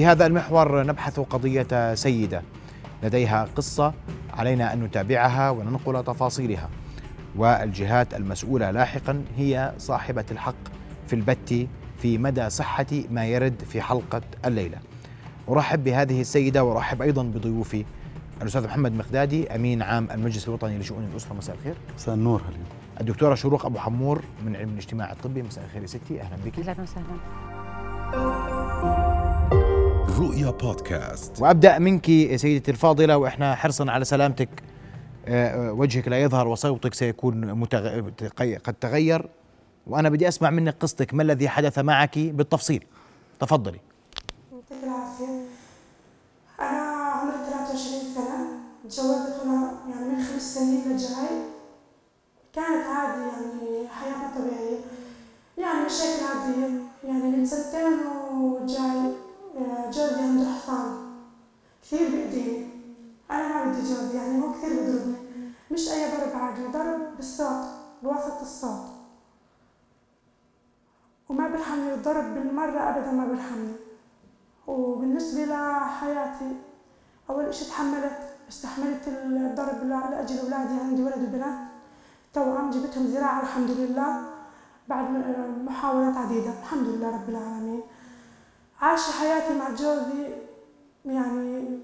في هذا المحور نبحث قضية سيدة. لديها قصة علينا أن نتابعها وننقل تفاصيلها. والجهات المسؤولة لاحقا هي صاحبة الحق في البت في مدى صحة ما يرد في حلقة الليلة. أرحب بهذه السيدة وأرحب أيضا بضيوفي. الأستاذ محمد مقدادي أمين عام المجلس الوطني لشؤون الأسرة. مساء الخير. مساء النور هلين الدكتورة شروق أبو حمور من علم الاجتماع الطبي. مساء الخير يا ستي. أهلا بك. أهلا وسهلا. رؤيا بودكاست. وأبدأ منك سيدتي الفاضلة وإحنا حرصا على سلامتك. آه، آه، وجهك لا يظهر وصوتك سيكون متغ... قد تغير. وأنا بدي أسمع منك قصتك ما الذي حدث معك بالتفصيل؟ تفضلي. يعطيك العافية أنا عمري 23 سنة تزوجت وأنا يعني من خمس سنين للجاي كانت عادي يعني حياتنا طبيعية. يعني مشاكل عادية يعني من سنتين وجاي. جوزي عنده حصان كثير بإيديني أنا ما بدي جوزي يعني هو كثير بضربني مش أي ضرب عادي ضرب بالصوت بواسطة الصوت. وما بيرحمني الضرب بالمرة أبدا ما بيرحمني وبالنسبة لحياتي أول إشي تحملت استحملت الضرب لأجل أولادي عندي ولد وبنات. توأم جبتهم زراعة الحمد لله. بعد محاولات عديدة. الحمد لله رب العالمين. عايشة حياتي مع جوزي يعني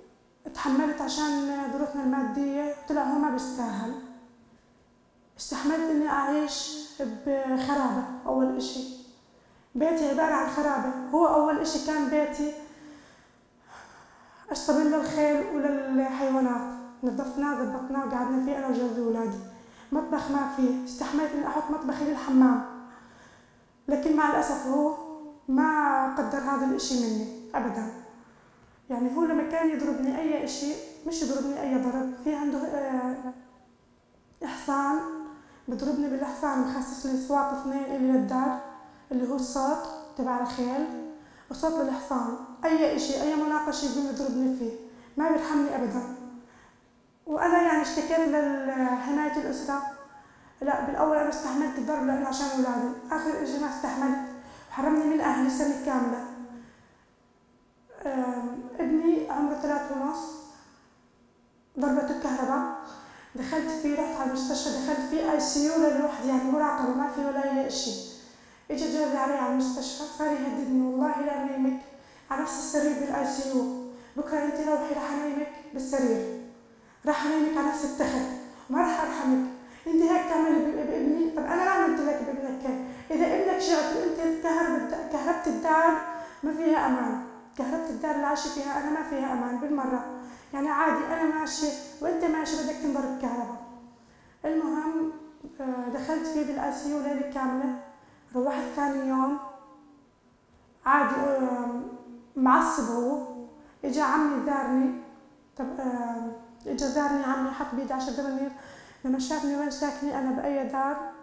تحملت عشان ظروفنا المادية طلع هو ما بيستاهل. استحملت إني أعيش بخرابة أول إشي. بيتي عبارة عن خرابة. هو أول إشي كان بيتي أشطب للخيل وللحيوانات. نظفناه ظبطناه قعدنا فيه أنا وجوزي وولادي. مطبخ ما فيه. استحملت إني أحط مطبخي للحمام. لكن مع الأسف هو ما قدر هذا الإشي مني أبدا. يعني هو لما كان يضربني أي إشي مش يضربني أي ضرب في عنده آه، إحصان بضربني بالإحصان مخصص لي صواط اثنين إلي للدار اللي هو الصوت تبع الخيل. وصوت للحصان أي إشي أي مناقشة يقوم يضربني فيه ما بيرحمني أبدا. وأنا يعني اشتكيت لحماية الأسرة. لا بالأول أنا استحملت الضرب لأنه عشان أولادي آخر إشي ما استحملت. وحرمني من أهلي سنة كاملة. ابني عمره ثلاث ونص ضربته الكهرباء. دخلت فيه رحت على المستشفى دخلت فيه ICU للوحدة يعني مراقبة ما في ولا أي إشي اجى جوزي علي على المستشفى صار يهددني والله لا أنيمك. على نفس السرير بال ICU بكرة أنت روحي راح أنيمك بالسرير. راح أنيمك على نفس التخت. ما راح أرحمك. أنت هيك تعملي بابني. طب أنا ما عملت لك بابنك هيك إذا إبنك وانت كهربت كهربت الدار ما فيها أمان. كهربت الدار اللي عايشه فيها أنا ما فيها أمان بالمرة. يعني عادي أنا ماشي وأنت ماشي بدك تنضرب كهرباء. المهم آه، دخلت فيه بالاي ليله كاملة. روحت ثاني يوم. عادي معصب هو. إجا عمي زارني. طب آم، إجا زارني عمي حط بيدي عشر دنانير. لما شافني وين ساكنة أنا بأي دار.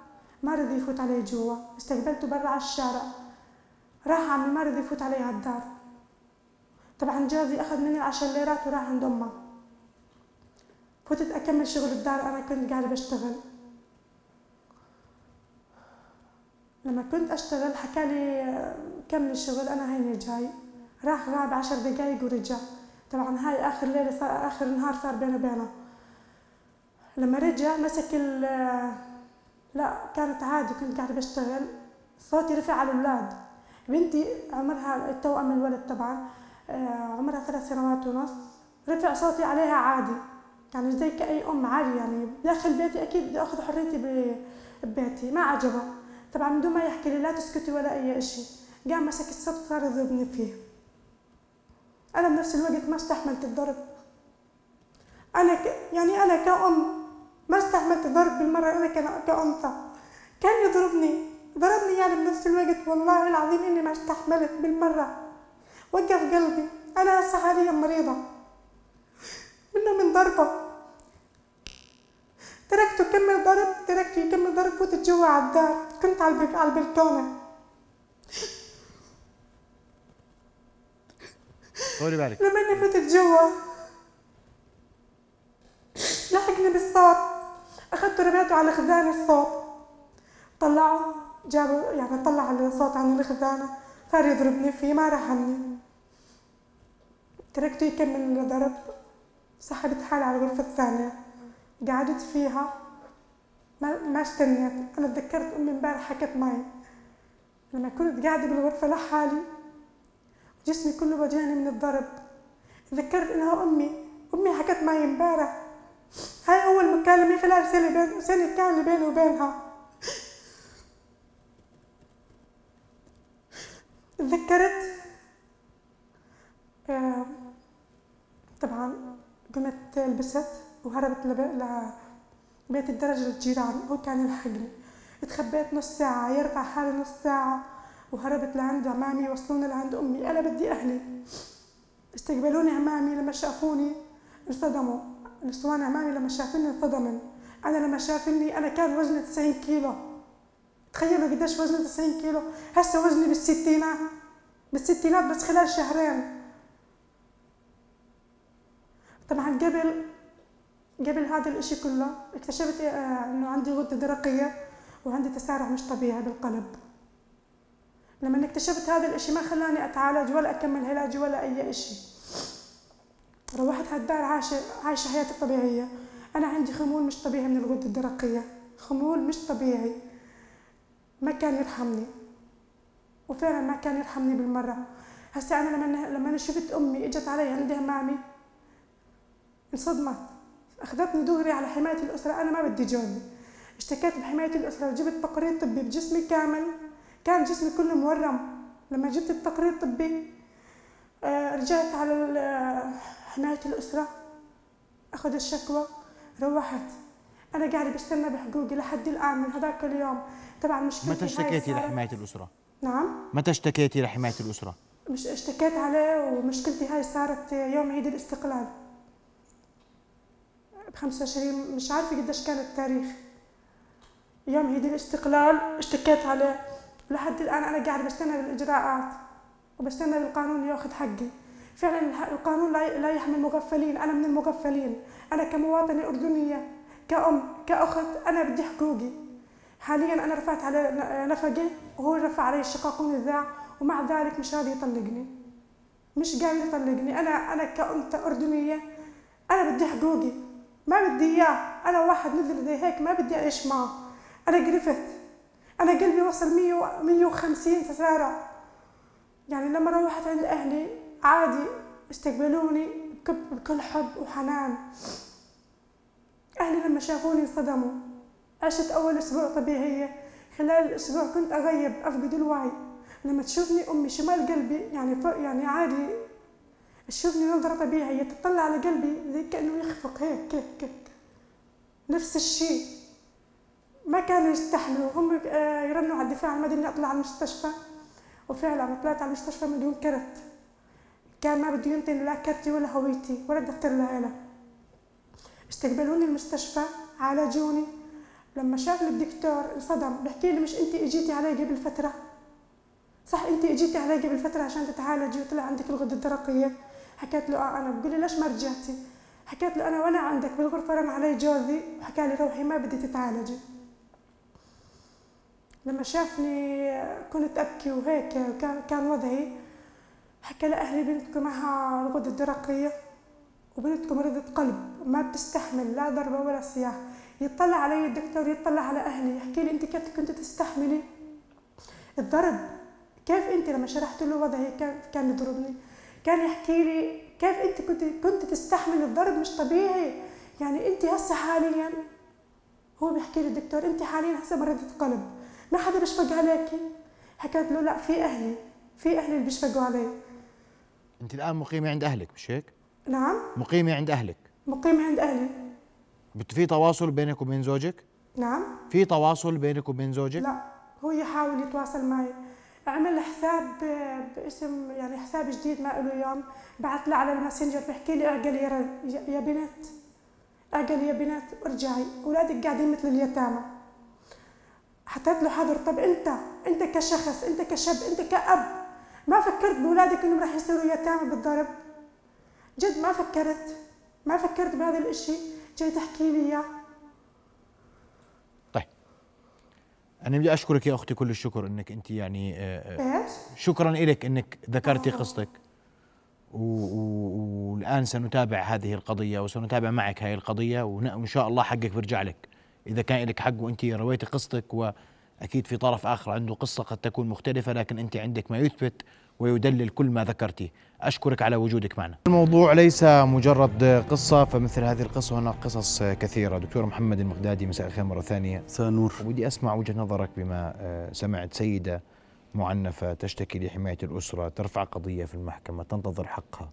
ما رضي يفوت علي جوا. استقبلته برا على الشارع. راح عمي ما رضي يفوت علي على الدار. طبعا جوزي أخذ مني العشر ليرات وراح عند أمه. فتت أكمل شغل الدار أنا كنت قاعدة بشتغل. لما كنت أشتغل حكى لي آه، كمل الشغل أنا هيني جاي. راح غاب عشر دقايق ورجع. طبعا هاي آخر ليلة صار آخر نهار صار بيني وبينه. لما رجع مسك ال لا كانت عادي كنت قاعدة بشتغل. صوتي رفع على الأولاد. بنتي عمرها التوأم الولد طبعا آه، عمرها ثلاث سنوات ونص. رفع صوتي عليها عادي. يعني زي كأي أم عادي يعني داخل بيتي أكيد بدي أخذ حريتي ببيتي. ما عجبه. طبعا من دون ما يحكي لي لا تسكتي ولا أي شيء قام مسك الصوت صار يضربني فيه. أنا بنفس الوقت ما استحملت الضرب. أنا ك... يعني أنا كأم ما استحملت الضرب بالمرة أنا ك- كأنثى. كان يضربني. ضربني يعني بنفس الوقت. والله العظيم إني ما استحملت بالمرة. وقف قلبي. هسه حاليا مريضة. منه من ضربة. تركته يكمل ضرب تركته يكمل ضرب فوت جوا على الدار. كنت على البلكونة. طولي بالك لما إني فتت جوا لحقني بالصوت. اخذته رميته على خزانة الصوت طلعه جابوا يعني طلع الصوت عن الخزانة صار يضربني فيه ما رحمني تركته يكمل الضرب. سحبت حالي على الغرفة الثانية قعدت فيها. ما ما أنا تذكرت أمي امبارح حكت معي. لما كنت قاعدة بالغرفة لحالي جسمي كله وجعني من الضرب. تذكرت إنها أمي. أمي حكت معي امبارح. هاي أول مكالمة خلال سنة بين سنة كاملة بيني وبينها. تذكرت؟ طبعا قمت لبست وهربت لبيت الدرج للجيران هو كان يلحقني. اتخبيت نص ساعة يرفع حالي نص ساعة وهربت لعند عمامي وصلوني لعند أمي. أنا بدي أهلي. استقبلوني عمامي لما شافوني انصدموا. نسوان عمامي لما شافوني انصدموا أنا لما شافني أنا كان وزني 90 كيلو. تخيلوا قديش وزني 90 كيلو. هسه وزني بالستينات. بالستينات بس خلال شهرين. طبعا قبل قبل هذا الإشي كله اكتشفت آه، إنه عندي غدة درقية وعندي تسارع مش طبيعي بالقلب. لما اكتشفت هذا الإشي ما خلاني أتعالج ولا أكمل علاجي ولا أي إشي. روحت هالدار عايشة عايشة حياتي طبيعية أنا عندي خمول مش طبيعي من الغدة الدرقية. خمول مش طبيعي. ما كان يرحمني. وفعلا ما كان يرحمني بالمرة. هسه أنا لما لما أنا شفت أمي إجت علي عندها مامي انصدمت. أخذتني دغري على حماية الأسرة. أنا ما بدي جوزي اشتكيت بحماية الأسرة وجبت تقرير طبي بجسمي كامل. كان جسمي كله مورم. لما جبت التقرير الطبي آه، رجعت على حماية الأسرة. أخذ الشكوى. روحت. أنا قاعدة بستنى بحقوقي لحد الآن من هذاك اليوم. طبعا مشكلتي متى اشتكيتي لحماية الأسرة؟ نعم. متى اشتكيتي لحماية الأسرة؟ مش اشتكيت عليه ومشكلتي هاي صارت يوم عيد الاستقلال. ب 25 مش عارفة قديش كان التاريخ. يوم عيد الاستقلال اشتكيت عليه. لحد الآن أنا قاعدة بستنى بالإجراءات وبستنى بالقانون ياخذ حقي. فعلا القانون لا يحمي المغفلين. أنا من المغفلين. أنا كمواطنة أردنية كأم كأخت أنا بدي حقوقي. حاليا أنا رفعت على نفقة وهو رفع علي الشقاقون الذاع ومع ذلك مش راضي يطلقني. مش قاعد يطلقني. أنا أنا كأم أردنية أنا بدي حقوقي. ما بدي إياه. أنا واحد مثل زي هيك ما بدي أعيش معه. أنا قرفت. أنا قلبي وصل 100 150 تسارع. يعني لما روحت عند أهلي عادي استقبلوني بكل حب وحنان. أهلي لما شافوني انصدموا. عشت أول أسبوع طبيعية. خلال الأسبوع كنت أغيب أفقد الوعي. لما تشوفني أمي شمال قلبي يعني يعني عادي. تشوفني نظرة طبيعية تطلع على قلبي زي كأنه يخفق هيك هيك هيك نفس الشيء. ما كانوا يستحملوا. هم آه، يرنوا على الدفاع المدني أطلع على المستشفى. وفعلا طلعت على المستشفى بدون كرت. كان ما بده ينطيني لا كرتي ولا هويتي ولا دفتر العيلة استقبلوني المستشفى عالجوني. لما شافني الدكتور انصدم بحكي لي مش انت اجيتي علي قبل فترة؟ صح انت اجيتي علي قبل فترة عشان تتعالجي وطلع عندك الغدة الدرقية. حكيت له آه أنا بقول لي ليش ما رجعتي؟ حكيت له أنا وأنا عندك بالغرفة رن علي جوزي وحكى لي روحي ما بدي تتعالجي. لما شافني كنت أبكي وهيك كان وضعي. حكى لاهلي بنتكم معها الغده الدرقية وبنتكم مريضة قلب ما بتستحمل لا ضربة ولا صياح يطلع علي الدكتور يطلع على أهلي يحكي لي أنت كيف كنت تستحملي الضرب؟ كيف أنت لما شرحت له وضعي كان يضربني؟ كان يحكي لي كيف أنت كنت كنت تستحمل الضرب؟ مش طبيعي. يعني أنت هسه حاليا هو بيحكي لي الدكتور أنت حاليا هسه مريضة قلب. ما حدا بيشفق عليكي؟ حكيت له لا في أهلي في أهلي اللي بيشفقوا علي. أنت الآن مقيمة عند أهلك مش هيك؟ نعم. مقيمة عند أهلك. مقيمة عند أهلي. في تواصل بينك وبين زوجك؟ نعم. في تواصل بينك وبين زوجك؟ لا هو يحاول يتواصل معي. عمل حساب باسم يعني حساب جديد ما له يوم. بعث له على الماسنجر بحكي لي اعقلي يا, يا بنت اعقلي يا بنت وارجعي أولادك قاعدين مثل اليتامى. حطيت له حذر طب أنت أنت كشخص أنت كشاب أنت كأب ما فكرت باولادك إنهم راح يصيروا يتامى بالضرب؟ جد ما فكرت؟ ما فكرت بهذا الإشي؟ جاي تحكي لي إياه؟ طيب. أنا بدي أشكرك يا أختي كل الشكر إنك أنت يعني آه، إيش؟ شكرا لك إنك ذكرتي آه. قصتك. والآن سنتابع هذه القضية وسنتابع معك هذه القضية وإن شاء الله حقك بيرجع لك. إذا كان لك حق وأنت رويتي قصتك وأكيد في طرف آخر عنده قصة قد تكون مختلفة لكن أنت عندك ما يثبت ويدلل كل ما ذكرتي أشكرك على وجودك معنا. الموضوع ليس مجرد قصة فمثل هذه القصة هناك قصص كثيرة. دكتور محمد المقدادي مساء الخير مرة ثانية. مساء النور. ودي أسمع وجهة نظرك بما سمعت سيدة معنفة تشتكي لحماية الأسرة ترفع قضية في المحكمة تنتظر حقها.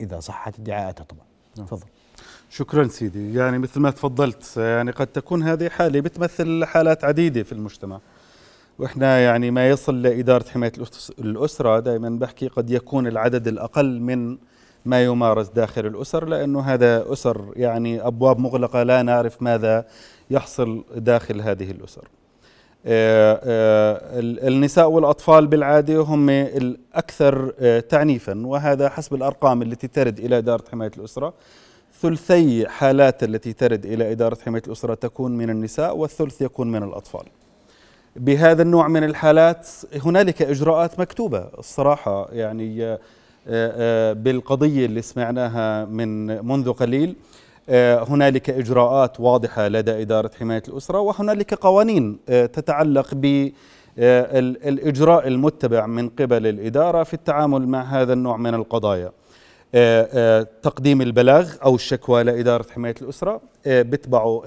إذا صحت ادعاءاتها طبعا. نعم. تفضل. شكرا سيدي. يعني مثل ما تفضلت يعني قد تكون هذه حالة بتمثل حالات عديدة في المجتمع. وإحنا يعني ما يصل لإدارة حماية الأسرة. دائما بحكي قد يكون العدد الأقل من ما يمارس داخل الأسر لأنه هذا أسر يعني أبواب مغلقة. لا نعرف ماذا يحصل داخل هذه الأسر. آه، آه، النساء والأطفال بالعادة هم الأكثر آه، تعنيفا. وهذا حسب الأرقام التي ترد إلى إدارة حماية الأسرة. ثلثي حالات التي ترد إلى إدارة حماية الأسرة تكون من النساء والثلث يكون من الأطفال بهذا النوع من الحالات هنالك إجراءات مكتوبة الصراحة يعني بالقضية اللي سمعناها من منذ قليل آه، هنالك إجراءات واضحة لدى إدارة حماية الأسرة وهنالك قوانين آه، تتعلق ب آه، الإجراء المتبع من قبل الإدارة في التعامل مع هذا النوع من القضايا. تقديم البلاغ أو الشكوى لإدارة حماية الأسرة بتبعوا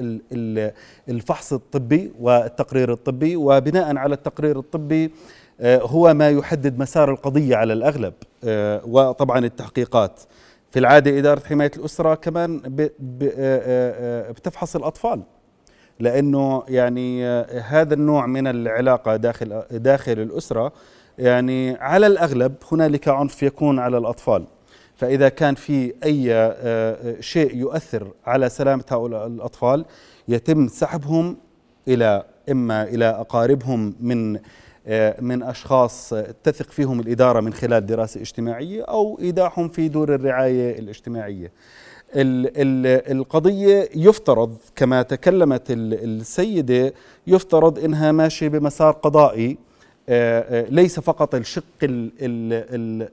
الفحص الطبي والتقرير الطبي وبناء على التقرير الطبي هو ما يحدد مسار القضية على الأغلب وطبعا التحقيقات. في العادة إدارة حماية الأسرة كمان بتفحص الأطفال لأنه يعني هذا النوع من العلاقة داخل داخل الأسرة يعني على الأغلب هنالك عنف يكون على الأطفال فإذا كان في أي شيء يؤثر على سلامة هؤلاء الأطفال يتم سحبهم إلى إما إلى أقاربهم من آه، من أشخاص تثق فيهم الإدارة من خلال دراسة اجتماعية أو إيداعهم في دور الرعاية الاجتماعية. القضية يفترض كما تكلمت السيدة يفترض إنها ماشية بمسار قضائي آه، آه، ليس فقط الشق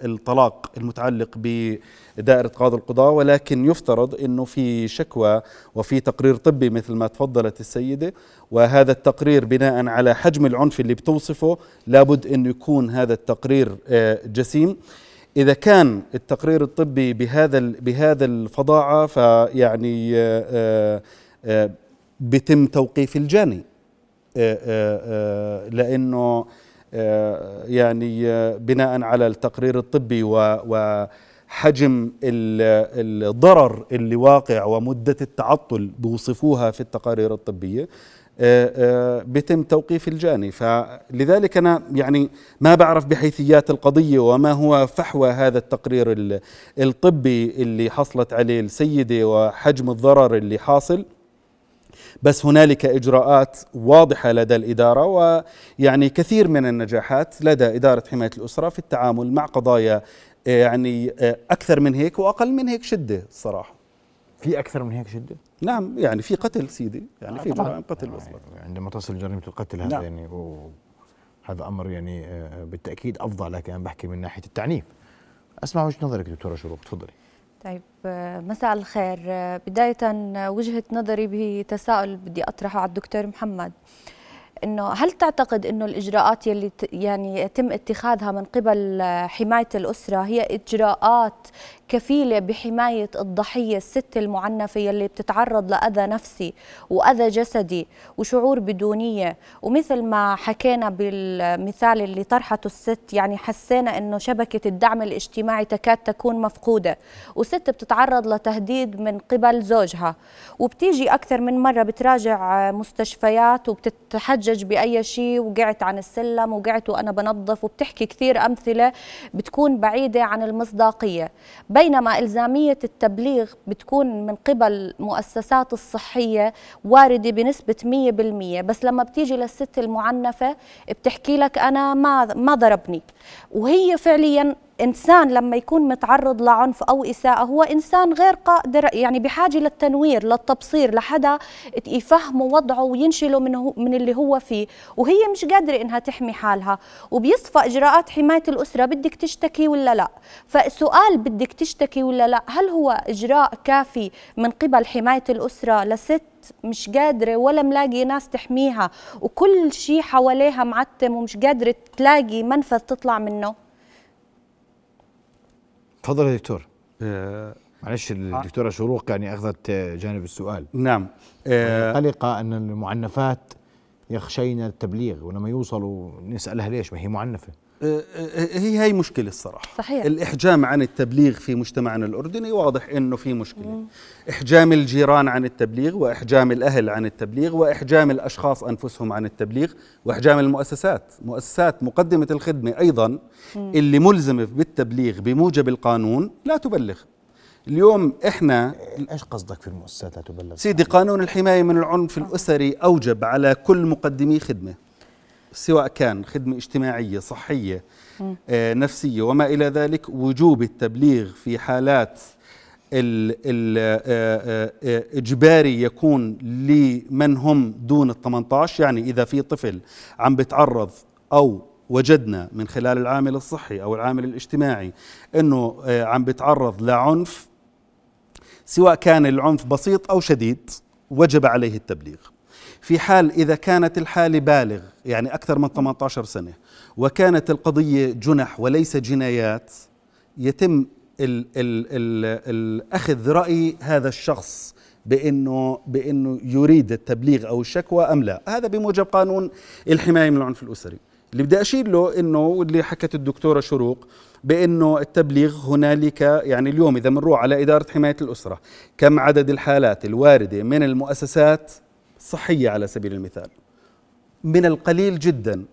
الطلاق المتعلق بدائرة قاضي القضاء ولكن يفترض أنه في شكوى وفي تقرير طبي مثل ما تفضلت السيدة. وهذا التقرير بناء على حجم العنف اللي بتوصفه لابد أنه يكون هذا التقرير آه، جسيم. إذا كان التقرير الطبي بهذا بهذا الفظاعة فيعني بيتم توقيف الجاني. لأنه آه، يعني آه، بناء على التقرير الطبي وحجم الضرر اللي واقع ومدة التعطل بوصفوها في التقارير الطبية آه، بيتم توقيف الجاني. فلذلك أنا يعني ما بعرف بحيثيات القضية وما هو فحوى هذا التقرير الطبي اللي حصلت عليه السيدة وحجم الضرر اللي حاصل. بس هنالك إجراءات واضحة لدى الإدارة ويعني كثير من النجاحات لدى إدارة حماية الأسرة في التعامل مع قضايا آه، يعني آه، أكثر من هيك وأقل من هيك شدة الصراحه في أكثر من هيك شدة؟ نعم يعني في قتل سيدي يعني في جرائم قتل وصلت. عندما تصل جريمة القتل هذا نعم. يعني هذا أمر يعني آه، بالتأكيد أفضل لكن أنا بحكي من ناحية التعنيف. أسمع وجهة نظرك دكتورة شروق تفضلي. طيب مساء الخير. بداية وجهة نظري بتساؤل بدي أطرحه على الدكتور محمد. إنه هل تعتقد إنه الإجراءات يلي يعني يتم اتخاذها من قبل حماية الأسرة هي إجراءات كفيلة بحماية الضحية الست المعنفة يلي بتتعرض لأذى نفسي وأذى جسدي وشعور بدونية. ومثل ما حكينا بالمثال اللي طرحته الست يعني حسينا إنه شبكة الدعم الاجتماعي تكاد تكون مفقودة وست بتتعرض لتهديد من قبل زوجها. وبتيجي أكثر من مرة بتراجع مستشفيات وبتتحجج بأي شيء وقعت عن السلم وقعت وأنا بنظف وبتحكي كثير أمثلة بتكون بعيدة عن المصداقية. بينما إلزامية التبليغ بتكون من قبل مؤسسات الصحية واردة بنسبة 100% بس لما بتيجي للست المعنفة بتحكي لك أنا ما ما ضربني. وهي فعليا انسان لما يكون متعرض لعنف أو إساءة هو إنسان غير قادر يعني بحاجة للتنوير للتبصير لحدا يفهمه وضعه وينشله من من اللي هو فيه. وهي مش قادرة إنها تحمي حالها. وبيصفى إجراءات حماية الأسرة بدك تشتكي ولا لا؟ فسؤال بدك تشتكي ولا لا؟ هل هو إجراء كافي من قبل حماية الأسرة لست مش قادرة ولا ملاقي ناس تحميها وكل شيء حواليها معتم ومش قادرة تلاقي منفذ تطلع منه؟ تفضل يا دكتور. آه معلش الدكتورة شروق يعني أخذت جانب السؤال. نعم. آه قلقة أن المعنفات يخشين التبليغ ولما يوصلوا نسألها ليش؟ ما هي معنفة. آه، آه، هي هي مشكلة الصراحة صحيح. الإحجام عن التبليغ في مجتمعنا الأردني واضح أنه في مشكلة مم. إحجام الجيران عن التبليغ وإحجام الأهل عن التبليغ وإحجام الأشخاص أنفسهم عن التبليغ وإحجام المؤسسات مؤسسات مقدمة الخدمة أيضا مم. اللي ملزمة بالتبليغ بموجب القانون لا تبلغ اليوم إحنا إيش قصدك في المؤسسات لا تبلغ سيدي قانون الحماية من العنف الأسري أوجب على كل مقدمي خدمة سواء كان خدمة اجتماعية صحية آه نفسية وما إلى ذلك وجوب التبليغ في حالات الإجباري آه، آه، يكون لمن هم دون ال 18 يعني إذا في طفل عم بتعرض أو وجدنا من خلال العامل الصحي أو العامل الاجتماعي أنه عم بتعرض لعنف سواء كان العنف بسيط أو شديد وجب عليه التبليغ. في حال إذا كانت الحالة بالغ يعني أكثر من 18 سنة وكانت القضية جنح وليس جنايات يتم ال ال ال الأخذ رأي هذا الشخص بأنه بأنه يريد التبليغ أو الشكوى أم لا، هذا بموجب قانون الحماية من العنف الأسري. اللي بدي أشير له إنه واللي حكت الدكتورة شروق بأنه التبليغ هنالك يعني اليوم إذا بنروح على إدارة حماية الأسرة كم عدد الحالات الواردة من المؤسسات الصحية على سبيل المثال. من القليل جدا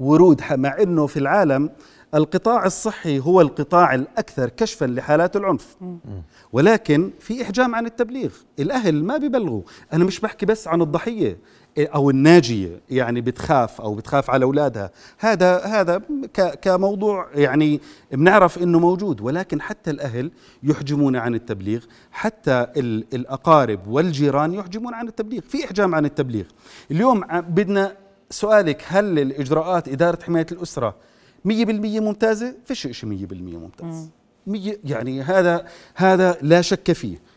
ورود مع إنه في العالم القطاع الصحي هو القطاع الأكثر كشفا لحالات العنف. ولكن في إحجام عن التبليغ. الأهل ما بيبلغوا. أنا مش بحكي بس عن الضحية. أو الناجية يعني بتخاف أو بتخاف على أولادها. هذا هذا كموضوع يعني بنعرف إنه موجود ولكن حتى الأهل يحجمون عن التبليغ حتى الأقارب والجيران يحجمون عن التبليغ. في إحجام عن التبليغ. اليوم بدنا سؤالك هل الإجراءات إدارة حماية الأسرة 100% ممتازة؟ فيش شيء 100% ممتاز. يعني هذا هذا لا شك فيه.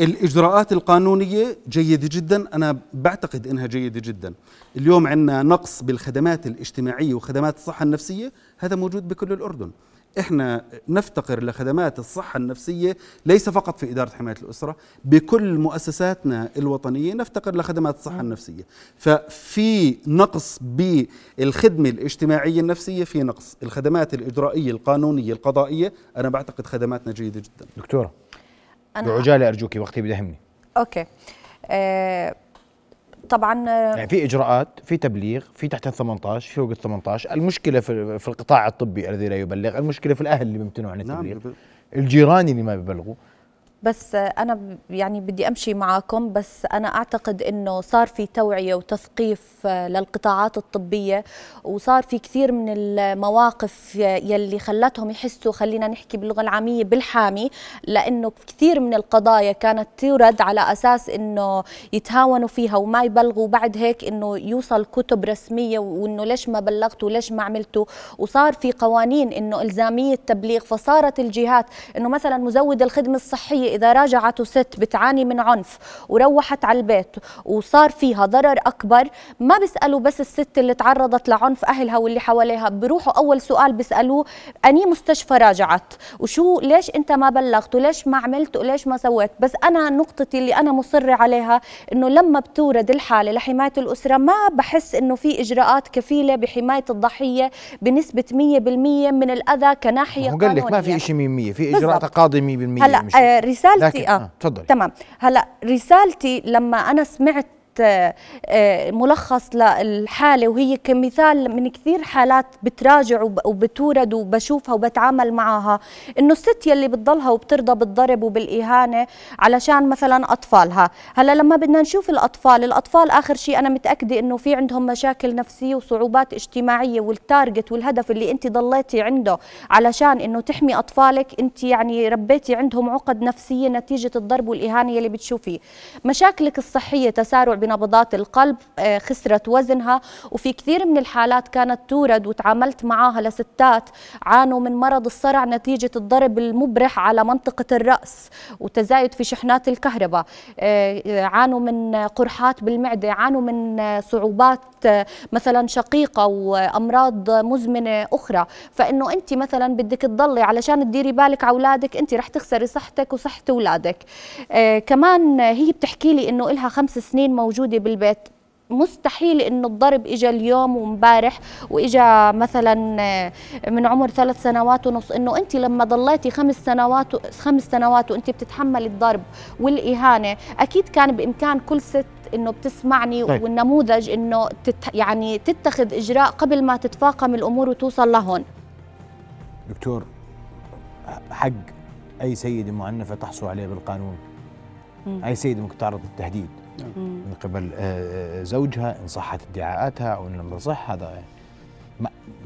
الإجراءات القانونية جيدة جدا. أنا بعتقد أنها جيدة جدا. اليوم عندنا نقص بالخدمات الاجتماعية وخدمات الصحة النفسية هذا موجود بكل الأردن. إحنا نفتقر لخدمات الصحة النفسية ليس فقط في إدارة حماية الأسرة بكل مؤسساتنا الوطنية نفتقر لخدمات الصحة النفسية. ففي نقص بالخدمة الاجتماعية النفسية في نقص الخدمات الإجرائية القانونية القضائية أنا بعتقد خدماتنا جيدة جدا. دكتورة. أنا بعجالة ارجوكي وقتي بدهمني أوكي. آه طبعا يعني في إجراءات في تبليغ في تحت ال 18 في فوق ال 18 المشكلة في, في القطاع الطبي الذي لا يبلغ المشكلة في الأهل اللي بيمتنعوا عن التبليغ. نعم. الجيران اللي ما بيبلغوا بس أنا يعني بدي أمشي معكم بس أنا أعتقد إنه صار في توعية وتثقيف للقطاعات الطبية وصار في كثير من المواقف يلي خلتهم يحسوا خلينا نحكي باللغة العامية بالحامي لأنه كثير من القضايا كانت تورد على أساس إنه يتهاونوا فيها وما يبلغوا بعد هيك إنه يوصل كتب رسمية وإنه ليش ما بلغتوا ليش ما عملتوا. وصار في قوانين إنه إلزامية تبليغ فصارت الجهات إنه مثلا مزود الخدمة الصحية إذا راجعته ست بتعاني من عنف وروحت على البيت وصار فيها ضرر أكبر ما بيسألوا بس الست اللي تعرضت لعنف أهلها واللي حواليها بيروحوا أول سؤال بيسألوه أني مستشفى راجعت؟ وشو ليش أنت ما بلغت؟ وليش ما عملت؟ وليش ما سويت؟ بس أنا نقطتي اللي أنا مصرة عليها إنه لما بتورد الحالة لحماية الأسرة ما بحس إنه في إجراءات كفيلة بحماية الضحية بنسبة 100% من الأذى كناحية قانونية قال لك ما في شيء 100% في إجراء تقاضي 100% هلأ آه رسالتي آه. تفضل تمام. هلا رسالتي لما أنا سمعت آه، آه، ملخص للحالة وهي كمثال من كثير حالات بتراجع وبتورد وبشوفها وبتعامل معها إنه الست يلي بتضلها وبترضى بالضرب وبالإهانة علشان مثلا أطفالها. هلأ لما بدنا نشوف الأطفال الأطفال آخر شيء أنا متأكدة إنه في عندهم مشاكل نفسية وصعوبات اجتماعية والتارجت والهدف اللي أنت ضليتي عنده علشان إنه تحمي أطفالك أنت يعني ربيتي عندهم عقد نفسية نتيجة الضرب والإهانة يلي بتشوفيه. مشاكلك الصحية تسارع بنبضات القلب آه، خسرت وزنها. وفي كثير من الحالات كانت تورد وتعاملت معاها لستات. عانوا من مرض الصرع نتيجة الضرب المبرح على منطقة الرأس وتزايد في شحنات الكهرباء. آه، عانوا من قرحات بالمعدة عانوا من صعوبات آه، مثلا شقيقة وأمراض مزمنة أخرى. فإنه أنت مثلا بدك تضلي علشان تديري بالك على أولادك أنت رح تخسري صحتك وصحة أولادك. آه كمان هي بتحكي لي إنه إلها خمس سنين موجودة بالبيت. مستحيل إنه الضرب اجى اليوم وامبارح واجى مثلا آه، من عمر ثلاث سنوات ونص. إنه أنت لما ضليتي خمس سنوات خمس سنوات وأنت بتتحملي الضرب والإهانة أكيد كان بإمكان كل ست إنه بتسمعني طيب. والنموذج إنه تت يعني تتخذ إجراء قبل ما تتفاقم الأمور وتوصل لهون. دكتور حق أي سيدة معنفة تحصل عليه بالقانون؟ مم. أي سيدة ممكن تعرض للتهديد من قبل آه، آه، زوجها إن صحت ادعاءاتها أو ان لم تصح هذا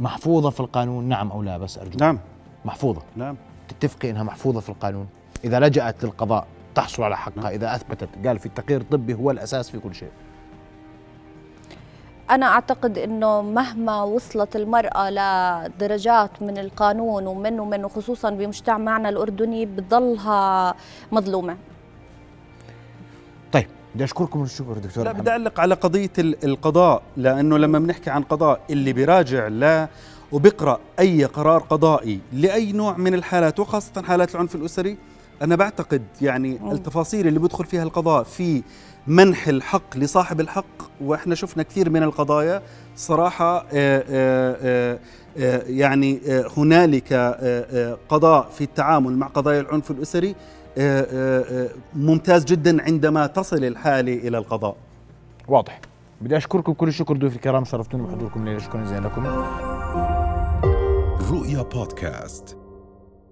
محفوظة في القانون. نعم أو لا؟ بس أرجو. نعم. محفوظة. نعم. تتفقي إنها محفوظة في القانون؟ إذا لجأت للقضاء تحصل على حقها. نعم. إذا أثبتت قال في التقرير الطبي هو الأساس في كل شيء. أنا أعتقد أنه مهما وصلت المرأة لدرجات من القانون ومن ومن وخصوصا بمجتمعنا الأردني بتضلها مظلومة. بدي أشكركم الشكر دكتور لا بدي أعلق على قضية القضاء لأنه لما بنحكي عن قضاء اللي بيراجع لا وبيقرأ أي قرار قضائي لأي نوع من الحالات وخاصة حالات العنف الأسري أنا بعتقد يعني التفاصيل اللي بيدخل فيها القضاء في منح الحق لصاحب الحق وإحنا شفنا كثير من القضايا صراحة آآ آه، آآ آه، آه، يعني هنالك قضاء في التعامل مع قضايا العنف الأسري. ممتاز جدا عندما تصل الحاله إلى القضاء. واضح. بدي أشكركم كل الشكر ضيوف الكرام شرفتوني بحضوركم الليلة. شكرا جزيلا لكم. رؤيا بودكاست.